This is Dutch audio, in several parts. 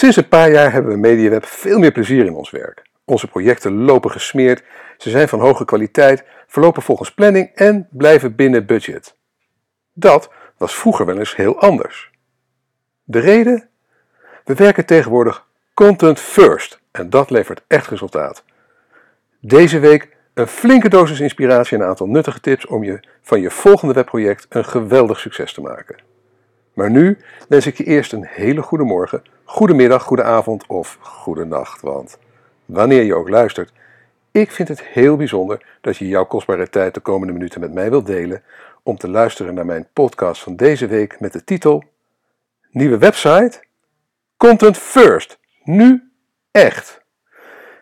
Sinds een paar jaar hebben we MediaWeb veel meer plezier in ons werk. Onze projecten lopen gesmeerd, ze zijn van hoge kwaliteit, verlopen volgens planning en blijven binnen budget. Dat was vroeger wel eens heel anders. De reden? We werken tegenwoordig content first en dat levert echt resultaat. Deze week een flinke dosis inspiratie en een aantal nuttige tips om je van je volgende webproject een geweldig succes te maken. Maar nu wens ik je eerst een hele goede morgen, goede middag, goede avond of goede nacht. Want wanneer je ook luistert, ik vind het heel bijzonder dat je jouw kostbare tijd de komende minuten met mij wilt delen om te luisteren naar mijn podcast van deze week met de titel Nieuwe website? Content First. Nu echt.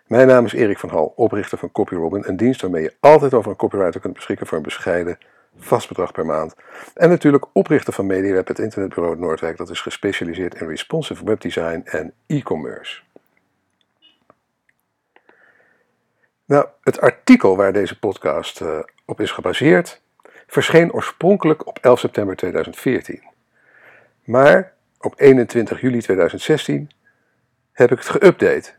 Mijn naam is Erik van Hal, oprichter van CopyRobin, een dienst waarmee je altijd over een copywriter kunt beschikken voor een bescheiden vast bedrag per maand. En natuurlijk oprichter van MediaWeb, het internetbureau Noordwijk, dat is gespecialiseerd in responsive webdesign en e-commerce. Nou, het artikel waar deze podcast uh, op is gebaseerd verscheen oorspronkelijk op 11 september 2014. Maar op 21 juli 2016 heb ik het geüpdate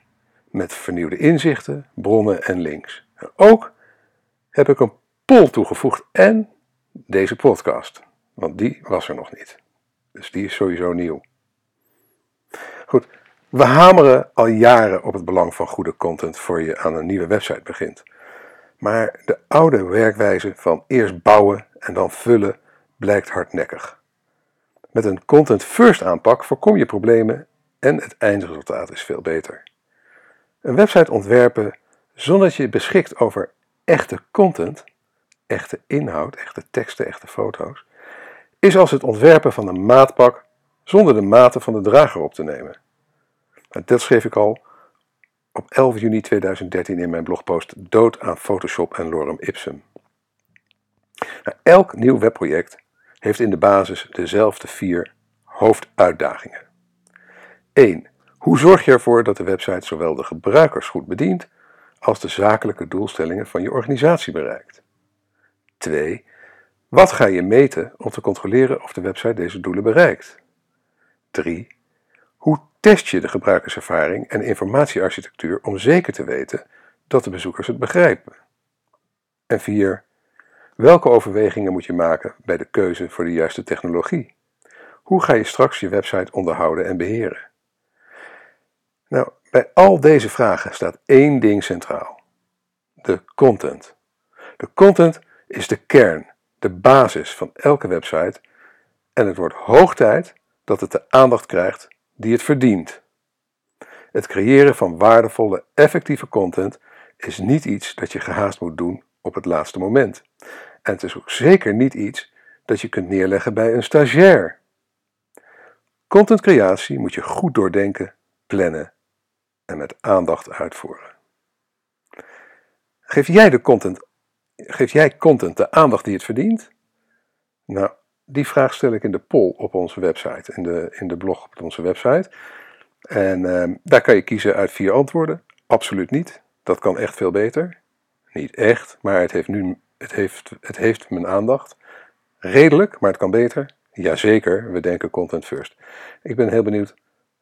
met vernieuwde inzichten, bronnen en links. ook heb ik een poll toegevoegd en deze podcast, want die was er nog niet. Dus die is sowieso nieuw. Goed, we hameren al jaren op het belang van goede content voor je aan een nieuwe website begint. Maar de oude werkwijze van eerst bouwen en dan vullen blijkt hardnekkig. Met een content first aanpak voorkom je problemen en het eindresultaat is veel beter. Een website ontwerpen zonder dat je beschikt over echte content, echte inhoud, echte teksten, echte foto's, is als het ontwerpen van een maatpak zonder de maten van de drager op te nemen. Dat schreef ik al op 11 juni 2013 in mijn blogpost Dood aan Photoshop en Lorem Ipsum. Nou, elk nieuw webproject heeft in de basis dezelfde vier hoofduitdagingen. 1. Hoe zorg je ervoor dat de website zowel de gebruikers goed bedient als de zakelijke doelstellingen van je organisatie bereikt? 2. Wat ga je meten om te controleren of de website deze doelen bereikt? 3. Hoe test je de gebruikerservaring en informatiearchitectuur om zeker te weten dat de bezoekers het begrijpen? En 4. Welke overwegingen moet je maken bij de keuze voor de juiste technologie? Hoe ga je straks je website onderhouden en beheren? Nou, bij al deze vragen staat één ding centraal: de content. De content is de kern, de basis van elke website en het wordt hoog tijd dat het de aandacht krijgt die het verdient. Het creëren van waardevolle, effectieve content is niet iets dat je gehaast moet doen op het laatste moment. En het is ook zeker niet iets dat je kunt neerleggen bij een stagiair. Contentcreatie moet je goed doordenken, plannen en met aandacht uitvoeren. Geef jij, de content, geef jij content de aandacht die het verdient? Nou, die vraag stel ik in de poll op onze website, in de, in de blog op onze website. En uh, daar kan je kiezen uit vier antwoorden. Absoluut niet. Dat kan echt veel beter. Niet echt, maar het heeft nu het heeft, het heeft mijn aandacht. Redelijk, maar het kan beter. Jazeker, we denken content first. Ik ben heel benieuwd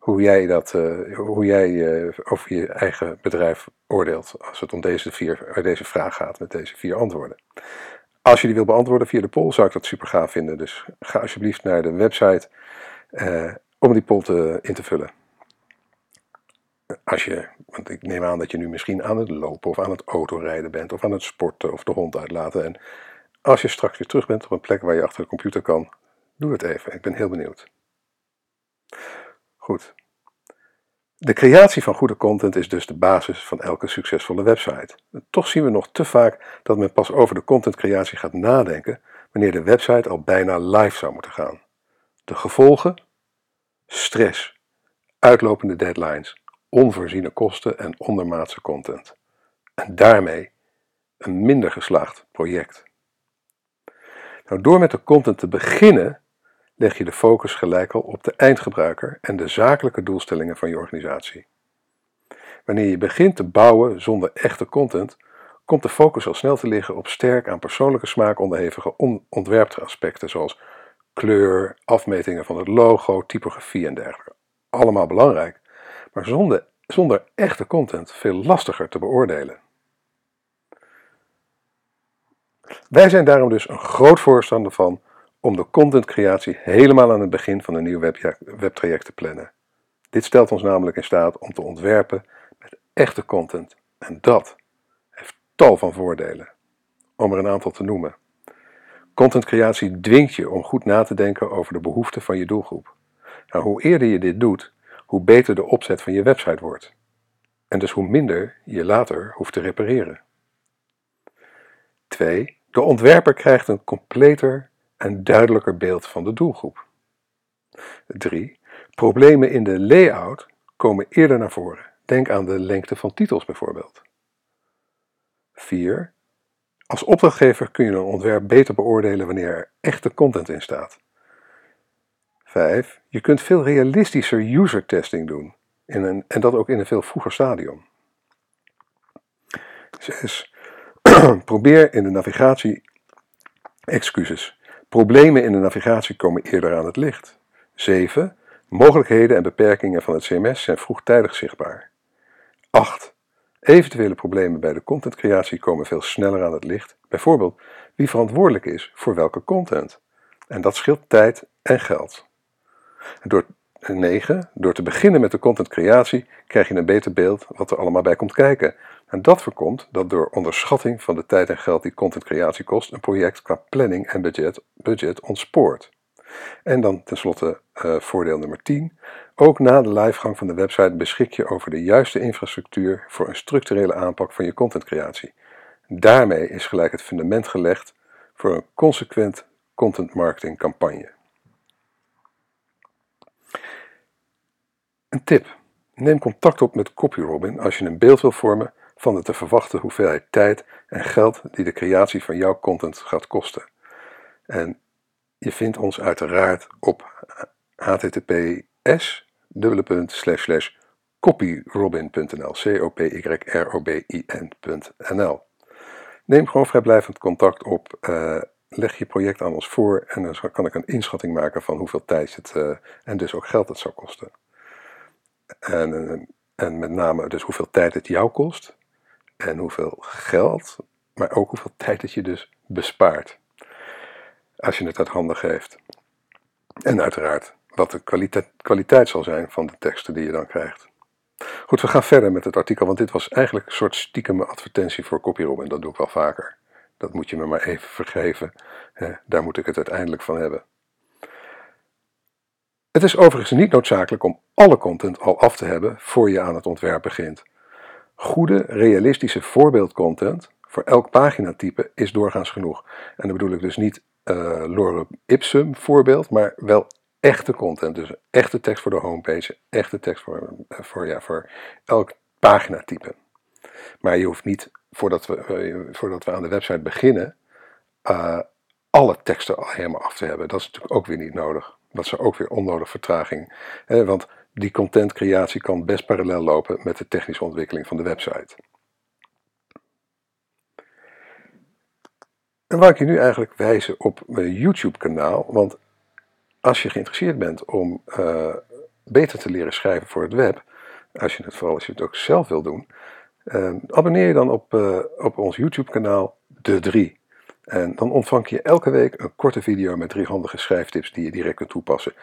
hoe jij, dat, uh, hoe jij uh, over je eigen bedrijf oordeelt als het om deze, vier, deze vraag gaat met deze vier antwoorden. Als je die wil beantwoorden via de poll, zou ik dat super gaaf vinden. Dus ga alsjeblieft naar de website om die poll te, in te vullen. Als je, want ik neem aan dat je nu misschien aan het lopen of aan het autorijden bent of aan het sporten of de hond uitlaten. En als je straks weer terug bent op een plek waar je achter de computer kan, doe het even. Ik ben heel benieuwd. Goed. De creatie van goede content is dus de basis van elke succesvolle website. Toch zien we nog te vaak dat men pas over de contentcreatie gaat nadenken wanneer de website al bijna live zou moeten gaan. De gevolgen? Stress, uitlopende deadlines, onvoorziene kosten en ondermaatse content. En daarmee een minder geslaagd project. Nou, door met de content te beginnen leg je de focus gelijk al op de eindgebruiker en de zakelijke doelstellingen van je organisatie. Wanneer je begint te bouwen zonder echte content, komt de focus al snel te liggen op sterk aan persoonlijke smaak onderhevige ontwerpaspecten zoals kleur, afmetingen van het logo, typografie en dergelijke. Allemaal belangrijk, maar zonder, zonder echte content veel lastiger te beoordelen. Wij zijn daarom dus een groot voorstander van om de contentcreatie helemaal aan het begin van een nieuw webtraject te plannen. Dit stelt ons namelijk in staat om te ontwerpen met echte content. En dat heeft tal van voordelen. Om er een aantal te noemen. Contentcreatie dwingt je om goed na te denken over de behoeften van je doelgroep. Nou, hoe eerder je dit doet, hoe beter de opzet van je website wordt. En dus hoe minder je later hoeft te repareren. 2. De ontwerper krijgt een completer en duidelijker beeld van de doelgroep. 3. Problemen in de layout komen eerder naar voren. Denk aan de lengte van titels bijvoorbeeld. 4. Als opdrachtgever kun je een ontwerp beter beoordelen wanneer er echte content in staat. 5. Je kunt veel realistischer user testing doen in een, en dat ook in een veel vroeger stadium. 6. Probeer in de navigatie excuses. Problemen in de navigatie komen eerder aan het licht. 7. Mogelijkheden en beperkingen van het CMS zijn vroegtijdig zichtbaar. 8. Eventuele problemen bij de contentcreatie komen veel sneller aan het licht. Bijvoorbeeld wie verantwoordelijk is voor welke content. En dat scheelt tijd en geld. Door 9. Door te beginnen met de contentcreatie krijg je een beter beeld wat er allemaal bij komt kijken. En dat voorkomt dat door onderschatting van de tijd en geld die contentcreatie kost, een project qua planning en budget, budget ontspoort. En dan tenslotte uh, voordeel nummer 10. Ook na de livegang van de website beschik je over de juiste infrastructuur voor een structurele aanpak van je contentcreatie. Daarmee is gelijk het fundament gelegd voor een consequent content marketing campagne. Een tip. Neem contact op met CopyRobin als je een beeld wil vormen van de te verwachten hoeveelheid tijd en geld die de creatie van jouw content gaat kosten. En je vindt ons uiteraard op https copyrobin.nl c o p y r o b i n.nl Neem gewoon vrijblijvend contact op, uh, leg je project aan ons voor en dan kan ik een inschatting maken van hoeveel tijd het uh, en dus ook geld het zou kosten. En, eh, en met name dus hoeveel tijd het jou kost en hoeveel geld, maar ook hoeveel tijd het je dus bespaart. Als je het uit handen geeft. En uiteraard wat de kwaliteit, kwaliteit zal zijn van de teksten die je dan krijgt. Goed, we gaan verder met het artikel, want dit was eigenlijk een soort stiekeme advertentie voor CopyRobin. Dat doe ik wel vaker. Dat moet je me maar even vergeven. Daar moet ik het uiteindelijk van hebben. Het is overigens niet noodzakelijk om alle content al af te hebben voor je aan het ontwerp begint. Goede, realistische voorbeeldcontent voor elk paginatype is doorgaans genoeg. En dan bedoel ik dus niet uh, lorem ipsum voorbeeld, maar wel echte content. Dus echte tekst voor de homepage, echte tekst voor, eh, voor, ja, voor elk paginatype. Maar je hoeft niet, voordat we, eh, voordat we aan de website beginnen, alle teksten al helemaal af te hebben. Dat is natuurlijk ook weer niet nodig. Dat is ook weer onnodig vertraging. Want die contentcreatie kan best parallel lopen met de technische ontwikkeling van de website. En waar ik je nu eigenlijk wijzen op mijn YouTube-kanaal, want als je geïnteresseerd bent om uh, beter te leren schrijven voor het web, als je het vooral als je het ook zelf wil doen, uh, abonneer je dan op, uh, op ons YouTube-kanaal De 3. En dan ontvang je elke week een korte video met drie handige schrijftips die je direct kunt toepassen.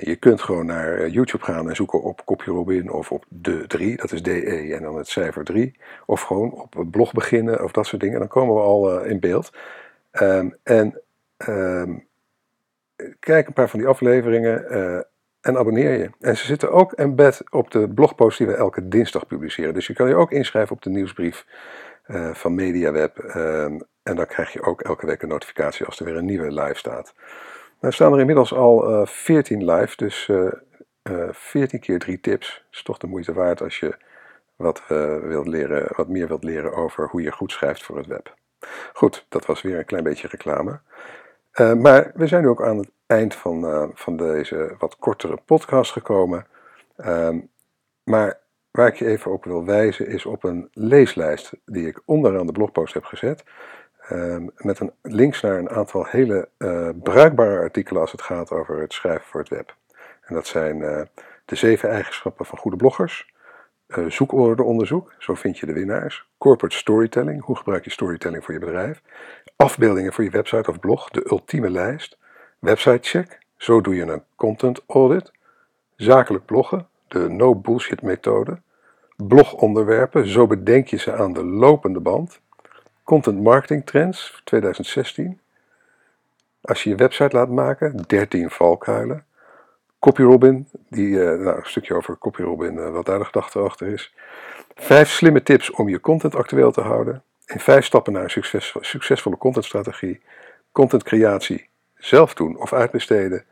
Je kunt gewoon naar eh, YouTube gaan en zoeken op Kopje Robin of op de 3, dat is DE en dan het cijfer 3. Of gewoon op blog beginnen of dat soort dingen. Dan komen we al uh, in beeld. Um, en um, kijk een paar van die afleveringen uh, en abonneer je. En ze zitten ook embed op de blogpost die we elke dinsdag publiceren. Dus je kan je ook inschrijven op de nieuwsbrief van MediaWeb. Um, en dan krijg je ook elke week een notificatie als er weer een nieuwe live staat. Er staan er inmiddels al uh, eh, 14 live, dus uh, uh, 14 keer 3 tips. is toch de moeite waard als je wat, wilt leren, wat meer wilt leren over hoe je goed schrijft voor het web. Goed, dat was weer een klein beetje reclame. Maar we zijn nu ook aan het eind van, van deze wat kortere podcast gekomen. Uh, maar waar ik je even op wil wijzen is op een leeslijst die ik onderaan de blogpost heb gezet. Ehm, met een links naar een aantal hele uh, bruikbare artikelen als het gaat over het schrijven voor het web. En dat zijn uh, De zeven eigenschappen van goede bloggers. Uh, zoekordeonderzoek, zo vind je de winnaars. Corporate storytelling, hoe gebruik je storytelling voor je bedrijf. Afbeeldingen voor je website of blog, de ultieme lijst. Website check, zo doe je een content audit. Zakelijk bloggen, de no bullshit methode. Blogonderwerpen, zo bedenk je ze aan de lopende band. Content marketing trends 2016. Als je je website laat maken, 13 valkuilen. CopyRobin, die, uh, nou, een stukje over CopyRobin, uh, wat daar de gedachte achter is. Vijf slimme tips om je content actueel te houden. In vijf stappen naar een succes, succesvolle contentstrategie. Contentcreatie zelf doen of uitbesteden.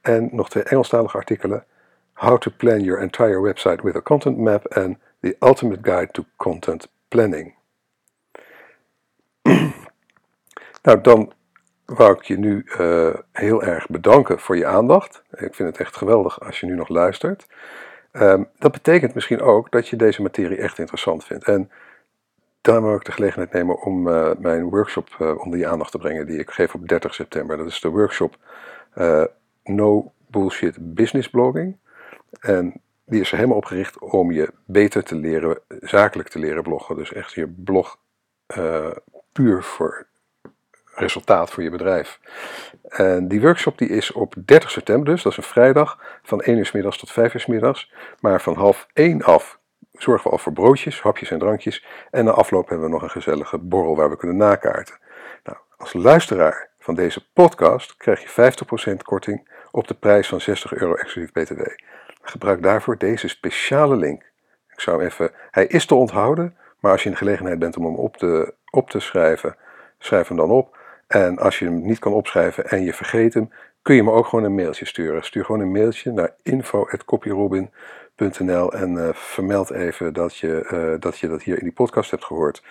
En nog twee Engelstalige artikelen. How to plan your entire website with a content map en The Ultimate Guide to Content Planning. nou, dan wou ik je nu uh, heel erg bedanken voor je aandacht. Ik vind het echt geweldig als je nu nog luistert. Um, dat betekent misschien ook dat je deze materie echt interessant vindt. En daar wil ik de gelegenheid nemen om uh, mijn workshop uh, onder je aandacht te brengen, die ik geef op 30 september. Dat is de workshop No Bullshit Business Blogging. En die is er helemaal opgericht om je beter te leren, zakelijk te leren bloggen. Dus echt je blog puur voor resultaat voor je bedrijf. En die workshop die is op 30 september dus, dat is een vrijdag, van 1 uur s middags tot 5 uur s middags. Maar van half 1 af zorgen we al voor broodjes, hapjes en drankjes. En na afloop hebben we nog een gezellige borrel waar we kunnen nakaarten. Nou, als luisteraar van deze podcast krijg je 50% korting op de prijs van 60 euro exclusief BTW. Gebruik daarvoor deze speciale link. Ik zou even, hij is te onthouden, maar als je in de gelegenheid bent om hem op te, op te schrijven, schrijf hem dan op. En als je hem niet kan opschrijven en je vergeet hem, kun je me ook gewoon een mailtje sturen. Stuur gewoon een mailtje naar info.copyrobin.nl en uh, vermeld even dat je, uh, dat je dat hier in die podcast hebt gehoord.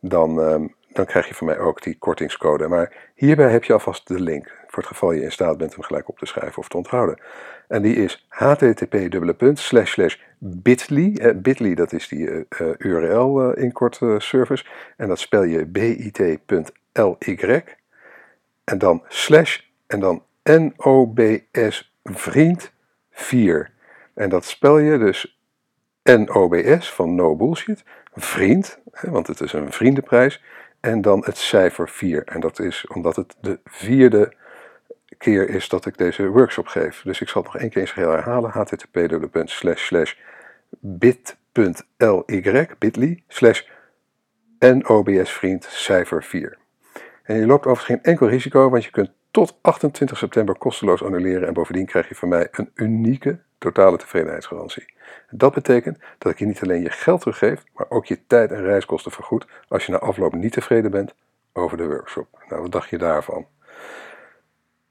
Dan, um, dan krijg je van mij ook die kortingscode. Maar hierbij heb je alvast de link, voor het geval je in staat bent hem gelijk op te schrijven of te onthouden. En die is http://bit.ly. Eh, bit.ly, dat is die uh, URL uh, inkort service. En dat spel je bit.ly en dan slash en dan NOBS vriend 4. En dat spel je dus NOBS van no bullshit, vriend, want het is een vriendenprijs, en dan het cijfer 4. En dat is omdat het de vierde keer is dat ik deze workshop geef. Dus ik zal het nog één keer eens herhalen, http bit.ly, slash NOBS vriend cijfer 4. En je loopt overigens geen enkel risico, want je kunt tot 28 september kosteloos annuleren en bovendien krijg je van mij een unieke totale tevredenheidsgarantie. Dat betekent dat ik je niet alleen je geld teruggeef, maar ook je tijd en reiskosten vergoed als je na afloop niet tevreden bent over de workshop. Nou, wat dacht je daarvan?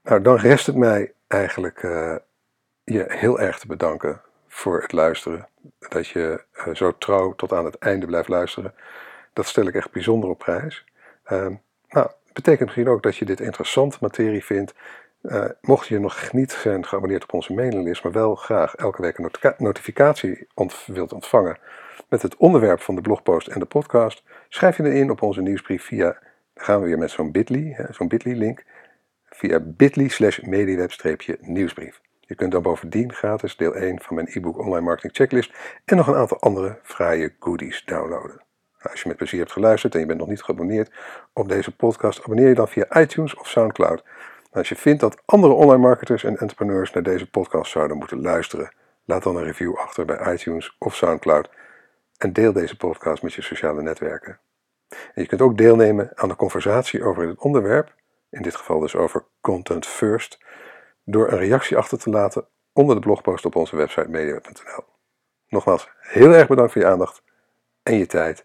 Nou, dan rest het mij eigenlijk uh, je heel erg te bedanken voor het luisteren. Dat je uh, zo trouw tot aan het einde blijft luisteren. Dat stel ik echt bijzonder op prijs. Uh, nou, betekent misschien ook dat je dit interessant materie vindt. Uh, mocht je nog niet zijn geabonneerd op onze mailinglist, maar wel graag elke week een notificatie wilt ontvangen met het onderwerp van de blogpost en de podcast, schrijf je in op onze nieuwsbrief via, gaan we weer met zo'n bit.ly, zo'n bit.ly link, via bit.ly slash mediaweb-nieuwsbrief. Je kunt dan bovendien gratis deel 1 van mijn e-book Online Marketing Checklist en nog een aantal andere fraaie goodies downloaden. Als je met plezier hebt geluisterd en je bent nog niet geabonneerd op deze podcast, abonneer je dan via iTunes of SoundCloud. als je vindt dat andere online marketers en entrepreneurs naar deze podcast zouden moeten luisteren, laat dan een review achter bij iTunes of SoundCloud en deel deze podcast met je sociale netwerken. En je kunt ook deelnemen aan de conversatie over het onderwerp, in dit geval dus over Content First, door een reactie achter te laten onder de blogpost op onze website media.nl. Nogmaals, heel erg bedankt voor je aandacht en je tijd.